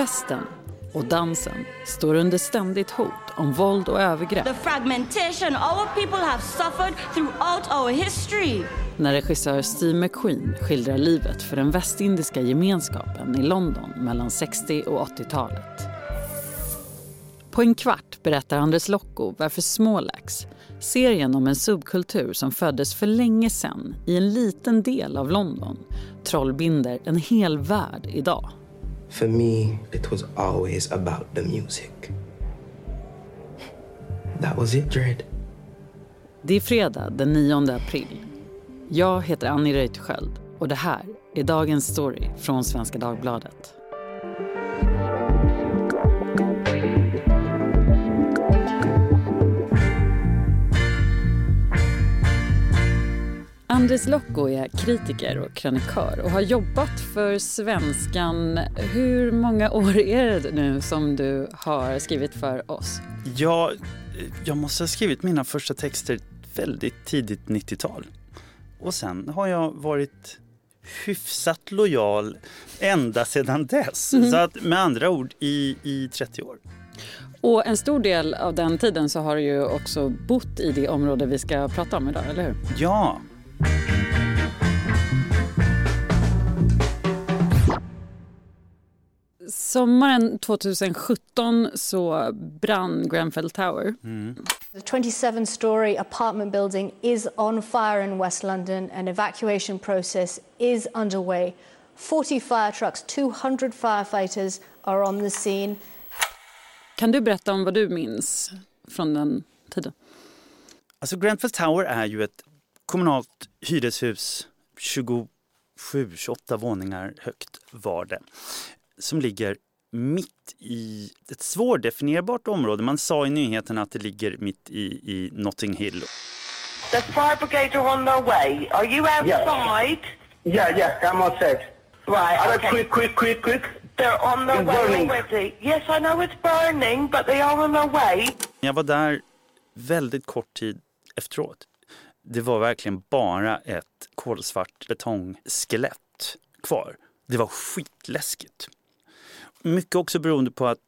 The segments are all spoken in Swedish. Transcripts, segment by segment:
Festen och dansen står under ständigt hot om våld och övergrepp. The fragmentation our people have suffered throughout our history. När regissör Steve McQueen skildrar livet för den västindiska gemenskapen i London mellan 60 och 80-talet. På en kvart berättar Andres Locco varför Smålax, serien om en subkultur som föddes för länge sedan i en liten del av London, trollbinder en hel värld idag. For me, it was always about the music. That was it, Dread. Det är fredag den 9 april. Jag heter Annie Reuterskiöld och det här är dagens story från Svenska Dagbladet. Andres Locco är kritiker och krönikör och har jobbat för Svenskan. Hur många år är det nu som du har skrivit för oss? Ja, jag måste ha skrivit mina första texter väldigt tidigt 90-tal. Och sen har jag varit hyfsat lojal ända sedan dess. Mm. Så att med andra ord i, i 30 år. Och en stor del av den tiden så har du ju också bott i det område vi ska prata om idag, eller hur? Ja, Sommaren 2017 så brann Grenfell Tower. Mm. The 27-story apartment building is on fire in West London. An evacuation process is underway. 40 fire trucks, 200 firefighters are on the scene. Kan du berätta om vad du minns från den tiden? Alltså Grenfell Tower är ju ett kommunalt hyreshus 27-28 våningar högt var det som ligger mitt i ett svårdefinierbart område. Man sa i nyheterna att det ligger mitt i, i Notting Hill. The fire brigade are on their way. Are you outside? Yeah, yeah, I'm outside. Right, okay. Quick, quick, quick, quick. They're on their It's way burning. already. Yes, I know it's burning, but they are on their way. Jag var där väldigt kort tid efteråt. Det var verkligen bara ett kolsvart betongskelett kvar. Det var skitläskigt. Mycket också beroende på att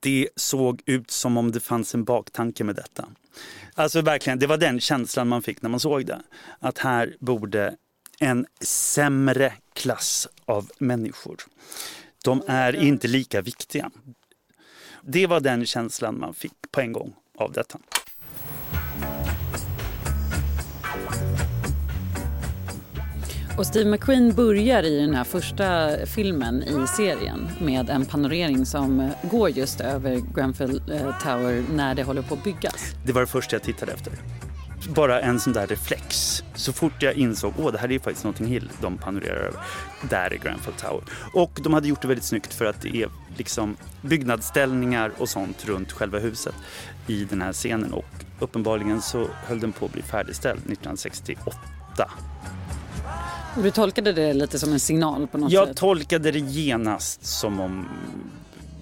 det såg ut som om det fanns en baktanke med detta. Alltså verkligen, det var den känslan man fick när man såg det. Att här borde en sämre klass av människor. De är inte lika viktiga. Det var den känslan man fick på en gång av detta. Och Steve McQueen börjar i den här första filmen i serien med en panorering som går just över Grenfell eh, Tower när det håller på att byggas. Det var det första jag tittade efter. Bara en sån där reflex. Så fort jag insåg att det här är faktiskt någonting Hill de panorerar över. Där är Grenfell Tower. Och de hade gjort det väldigt snyggt för att det är liksom byggnadsställningar och sånt runt själva huset i den här scenen. Och uppenbarligen så höll den på att bli färdigställd 1968. Du tolkade det lite som en signal på något Jag sätt? tolkade det genast som om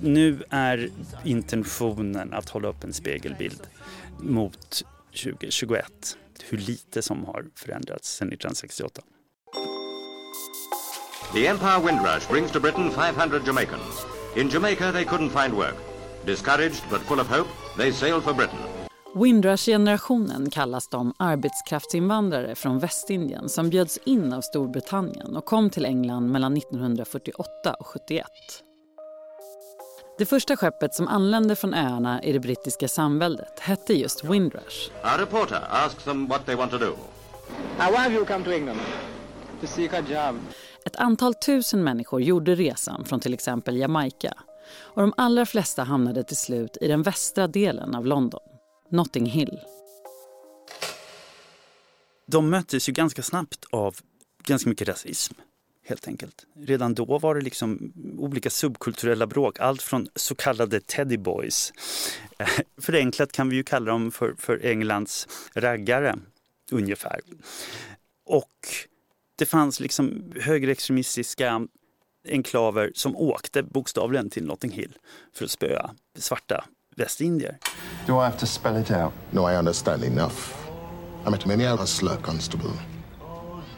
nu är intentionen att hålla upp en spegelbild mot 2021. Hur lite som har förändrats sedan 1968. The Empire Windrush brings to Britain 500 Jamaicans. In Jamaica, they couldn't find work. Discouraged but full of hope, they sailed for Britain. Windrush-generationen kallas de arbetskraftsinvandrare från Västindien som bjöds in av Storbritannien och kom till England mellan 1948 och 71. Det första skeppet som anlände från öarna i det brittiska samväldet hette just Windrush. Our reporter asks them what they want to do. Now, why have you come to England? To seek a job. Ett antal tusen människor gjorde resan från till exempel Jamaica och de allra flesta hamnade till slut i den västra delen av London, Notting Hill. De möttes ju ganska snabbt av ganska mycket rasism. Helt enkelt. Redan då var det liksom olika subkulturella bråk. Allt från så kallade teddy boys. Eh, förenklat kan vi ju kalla dem för, för Englands raggare, ungefär. Och det fanns liksom högerextremistiska enklaver som åkte bokstavligen till Notting Hill för att spöa svarta västindier. Do I have to spell it out? No, I understand enough. I met many other slur constable.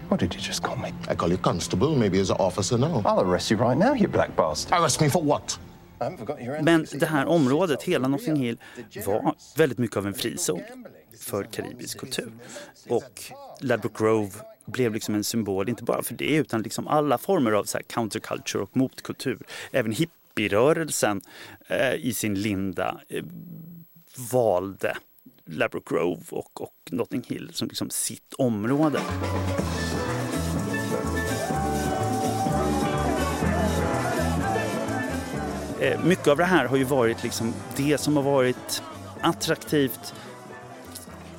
What did you just call me? I call you constable, maybe as an officer now. I'll arrest you right now, you black bastard. Arrest me for what? Men det här området, hela Notting Hill, var väldigt mycket av en frizon för karibisk kultur. Och Ladbroke Grove blev liksom en symbol, inte bara för det, utan liksom alla former av så counterculture och motkultur. Även hippierörelsen eh, i sin linda eh, valde Ladbroke Grove och, och Notting Hill som liksom sitt område. Eh, mycket av det här har ju varit liksom det som har varit attraktivt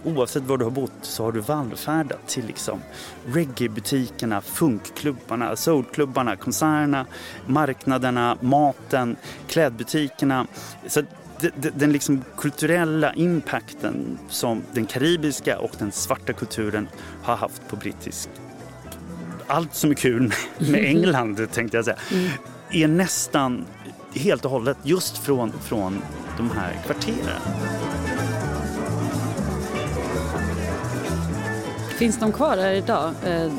Oavsett var du har bott så har du vallfärdat till liksom reggaebutikerna, funkklubbarna, soulklubbarna, konserterna, marknaderna, maten, klädbutikerna. Så den liksom kulturella impacten som den karibiska och den svarta kulturen har haft på brittisk allt som är kul med England tänkte jag säga, mm. är nästan helt och hållet just från, från de här kvarteren. Finns de kvar här idag? Eh,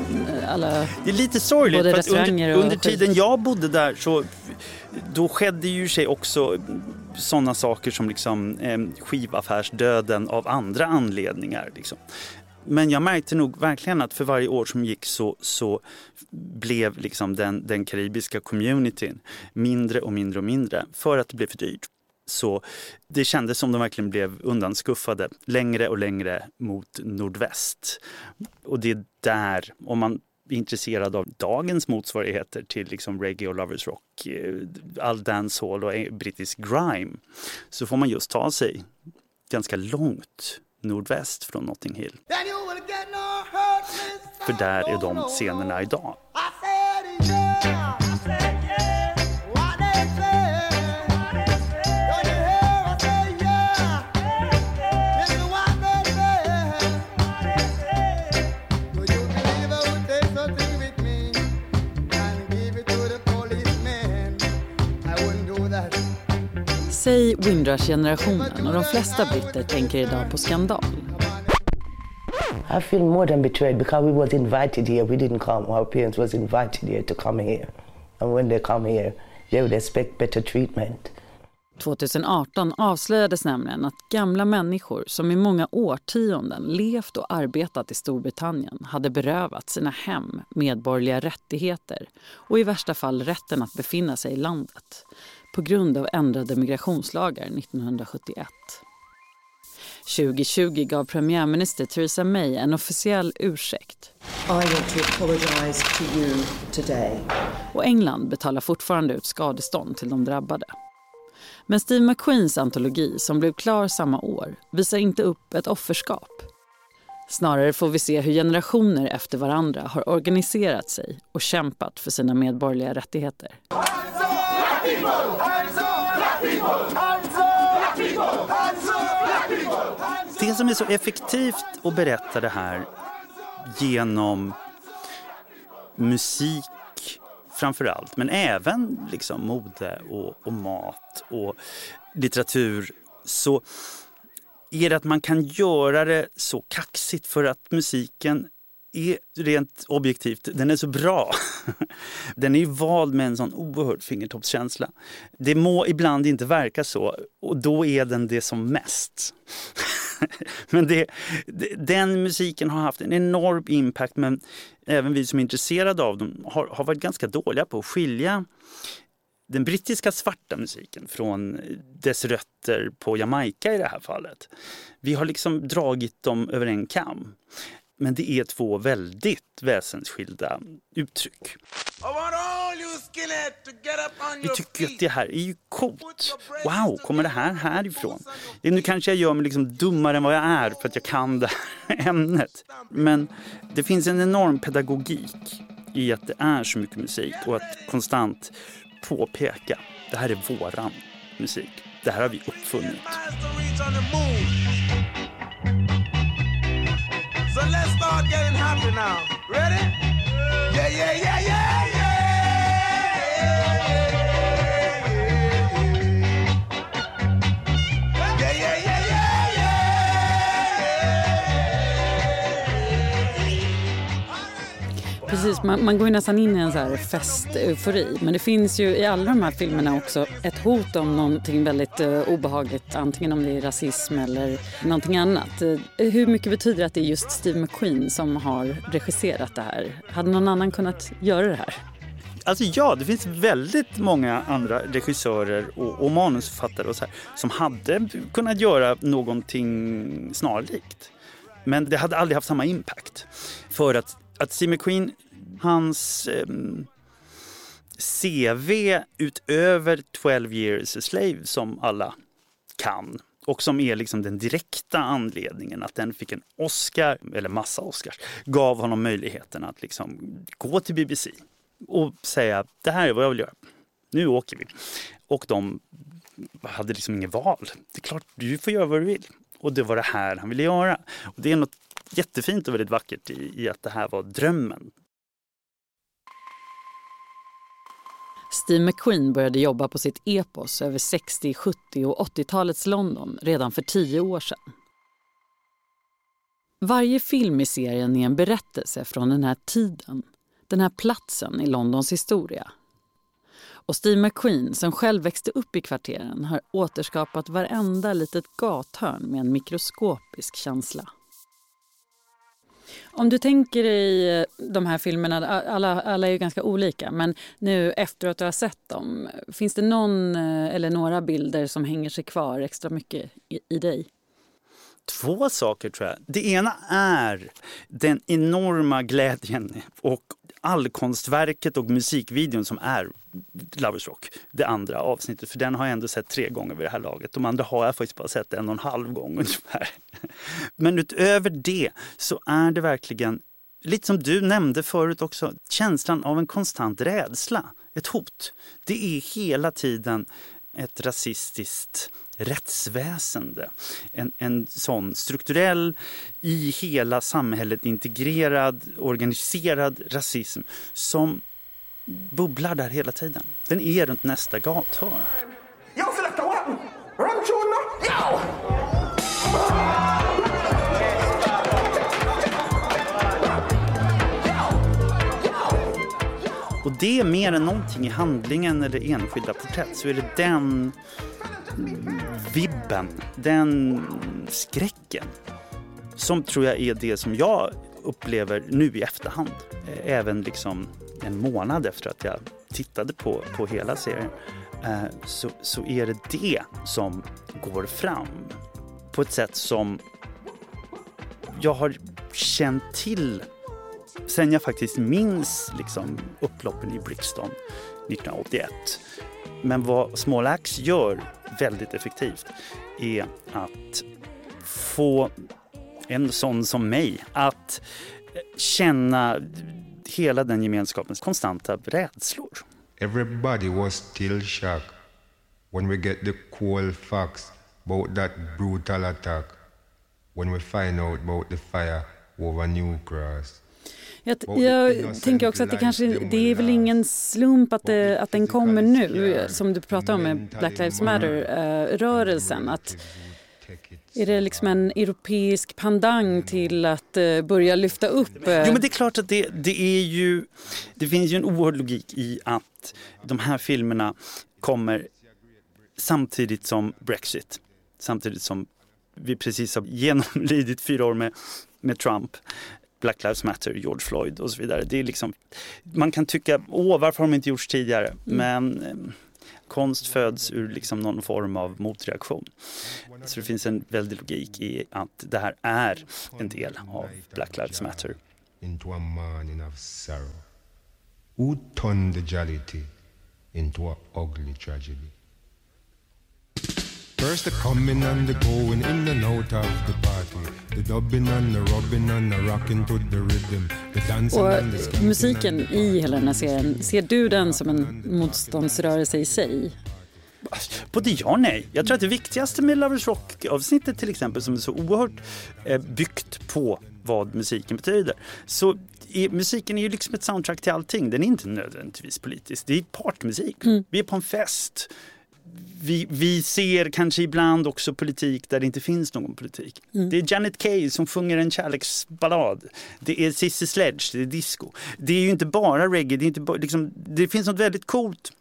alla, det är lite sorgligt. För under, under tiden jag bodde där så då skedde ju sig också sådana saker som liksom, eh, skivaffärsdöden av andra anledningar. Liksom. Men jag märkte nog verkligen att för varje år som gick så, så blev liksom den, den karibiska communityn mindre och mindre och mindre för att det blev för dyrt. Så det kändes som de verkligen blev undanskuffade längre och längre mot nordväst. Och det är där, om man är intresserad av dagens motsvarigheter till liksom reggae och lovers rock, eh, all dancehall och brittisk grime, så får man just ta sig ganska långt nordväst från Notting Hill. För där är de scenerna idag. Säg Windrush-generationen och de flesta britter tänker idag på skandal. I feel more than betrayed because we was invited here. We didn't come. Our parents was invited here to come here. And when they come here, they would expect better treatment. 2018 avslöjades nämligen att gamla människor som i många årtionden levt och arbetat i Storbritannien hade berövat sina hem medborgerliga rättigheter och i värsta fall rätten att befinna sig i landet på grund av ändrade migrationslagar 1971. 2020 gav premiärminister Theresa May en officiell ursäkt. Och England betalar fortfarande ut skadestånd till de drabbade. Men Steve McQueens antologi, som blev klar samma år, visar inte upp ett offerskap. Snarare får vi se hur generationer efter varandra har organiserat sig och kämpat för sina medborgerliga rättigheter. Det som är så effektivt att berätta det här genom musik framför allt, men även liksom mode och, och mat och litteratur så är det att man kan göra det så kaxigt för att musiken är rent objektivt, den är så bra. Den är ju vald med en sån oerhörd fingertoppskänsla. Det må ibland inte verka så och då är den det som mest. men det, den musiken har haft en enorm impact men även vi som är intresserade av dem har, har varit ganska dåliga på att skilja den brittiska svarta musiken från dess rötter på Jamaica i det här fallet. Vi har liksom dragit dem över en kam. Men det är två väldigt väsensskilda uttryck. Vi tycker att det här är ju coolt. Wow, kommer det här härifrån? Nu kanske jag gör mig liksom dummare än vad jag är för att jag kan det här ämnet. Men det finns en enorm pedagogik i att det är så mycket musik och att konstant påpeka det här är våran musik. Det här har vi uppfunnit. Getting happy now. Ready? Yeah, yeah, yeah, yeah, yeah. Precis, man, man går ju nästan in i en så här fest-eufori. Men det finns ju i alla de här filmerna också ett hot om någonting väldigt uh, obehagligt. Antingen om det är rasism eller någonting annat. Uh, hur mycket betyder det att det är just Steve McQueen som har regisserat det här? Hade någon annan kunnat göra det här? Alltså ja, det finns väldigt många andra regissörer och, och manusförfattare och så här, som hade kunnat göra någonting snarlikt. Men det hade aldrig haft samma impact. För att, att Steve McQueen, hans eh, CV utöver 12 years a slave som alla kan och som är liksom den direkta anledningen att den fick en Oscar, eller massa Oscars, gav honom möjligheten att liksom gå till BBC och säga det här är vad jag vill göra. Nu åker vi. Och de hade liksom inget val. Det är klart, du får göra vad du vill. Och det var det här han ville göra. Och det är något jättefint och väldigt vackert i, i att det här var drömmen. Steve McQueen började jobba på sitt epos över 60-, 70 och 80-talets London redan för tio år sedan. Varje film i serien är en berättelse från den här tiden, den här platsen i Londons historia. Och Steve McQueen, som själv växte upp i kvarteren har återskapat varenda litet gathörn med en mikroskopisk känsla. Om du tänker i eh, de här filmerna, alla, alla är ju ganska olika, men nu efter att du har sett dem, finns det någon eh, eller några bilder som hänger sig kvar extra mycket i, i dig? Två saker tror jag. Det ena är den enorma glädjen och allkonstverket och musikvideon som är Lovers Rock, det andra avsnittet. För den har jag ändå sett tre gånger vid det här laget. De andra har jag faktiskt bara sett en och en halv gång ungefär. Men utöver det så är det verkligen, lite som du nämnde förut också, känslan av en konstant rädsla, ett hot. Det är hela tiden ett rasistiskt rättsväsende. En, en sån strukturell, i hela samhället integrerad, organiserad rasism som bubblar där hela tiden. Den är runt nästa gathörn. Det är mer än någonting i handlingen eller enskilda porträtt så är det den vibben, den skräcken som tror jag är det som jag upplever nu i efterhand. Eh, även liksom en månad efter att jag tittade på, på hela serien eh, så, så är det det som går fram på ett sätt som jag har känt till sen jag faktiskt minns liksom upploppen i Brixton 1981. Men vad Small Axe gör väldigt effektivt är att få en sån som mig att eh, känna hela den gemenskapens konstanta rädslor. Everybody was still shocked when we get the cold facts about that brutal attack when we find out about the fire over New Cross. Jag, jag tänker också att det kanske det är väl ingen slump att, det, att den kommer nu, som du pratar om med Black Lives Matter-rörelsen. Uh, är det liksom en europeisk pandang till att uh, börja lyfta upp? Uh... Jo men det är klart att det, det är ju, det finns ju en oerhörd logik i att de här filmerna kommer samtidigt som Brexit. Samtidigt som vi precis har genomlidit fyra år med, med Trump. Black Lives Matter, George Floyd och så vidare. Det är liksom, man kan tycka, åh varför har de inte gjorts tidigare? Mm. Men eh, konst föds ur liksom någon form av motreaktion. Så det finns en väldig logik i att det här är en del av Black Lives Matter. Into a morning of sorrow. Who turned the jollity into a ugly tragedy? First the coming and the going in and out of the party The dubbing and the rubbing and the rocking to the rhythm the dancing Och and the musiken i hela den här serien, ser du den som en motståndsrörelse i sig? Både ja och nej. Jag tror att det viktigaste med Lovers Rock-avsnittet till exempel som är så oerhört eh, byggt på vad musiken betyder. Så är, musiken är ju liksom ett soundtrack till allting. Den är inte nödvändigtvis politisk. Det är partmusik. Mm. Vi är på en fest vi, vi ser kanske ibland också politik där det inte finns någon politik. Mm. Det är Janet Cale som sjunger en kärleksballad. Det är Cissi Sledge, det är disco. Det är ju inte bara reggae, det, är inte bara, liksom, det finns något väldigt coolt.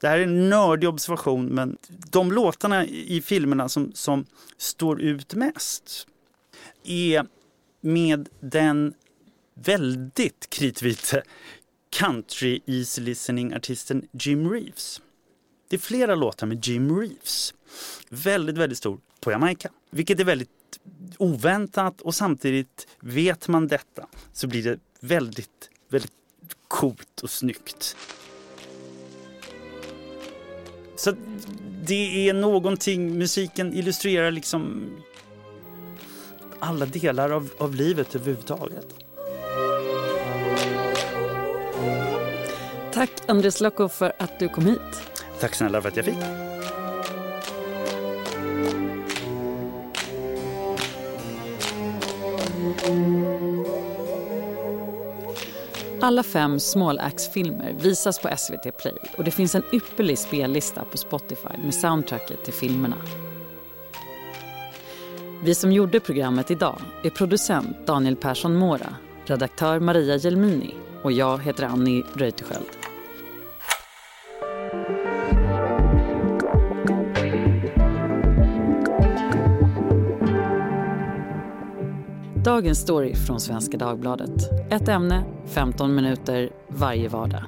Det här är en nördig observation men de låtarna i filmerna som, som står ut mest är med den väldigt kritvite country easy listening artisten Jim Reeves. Det är flera låtar med Jim Reeves. Väldigt, väldigt stor på Jamaica. Vilket är väldigt oväntat och samtidigt vet man detta så blir det väldigt, väldigt coolt och snyggt. Så det är någonting, musiken illustrerar liksom alla delar av, av livet överhuvudtaget. Tack Andres Locko för att du kom hit. Tack snälla för att jag fick. Alla fem Small Axe-filmer visas på SVT Play och det finns en ypperlig spellista på Spotify med soundtracket till filmerna. Vi som gjorde programmet idag är producent Daniel Persson Mora, redaktör Maria Gelmini och jag heter Annie Reuterskiöld. Dagens story från Svenska Dagbladet. Ett ämne, 15 minuter varje vardag.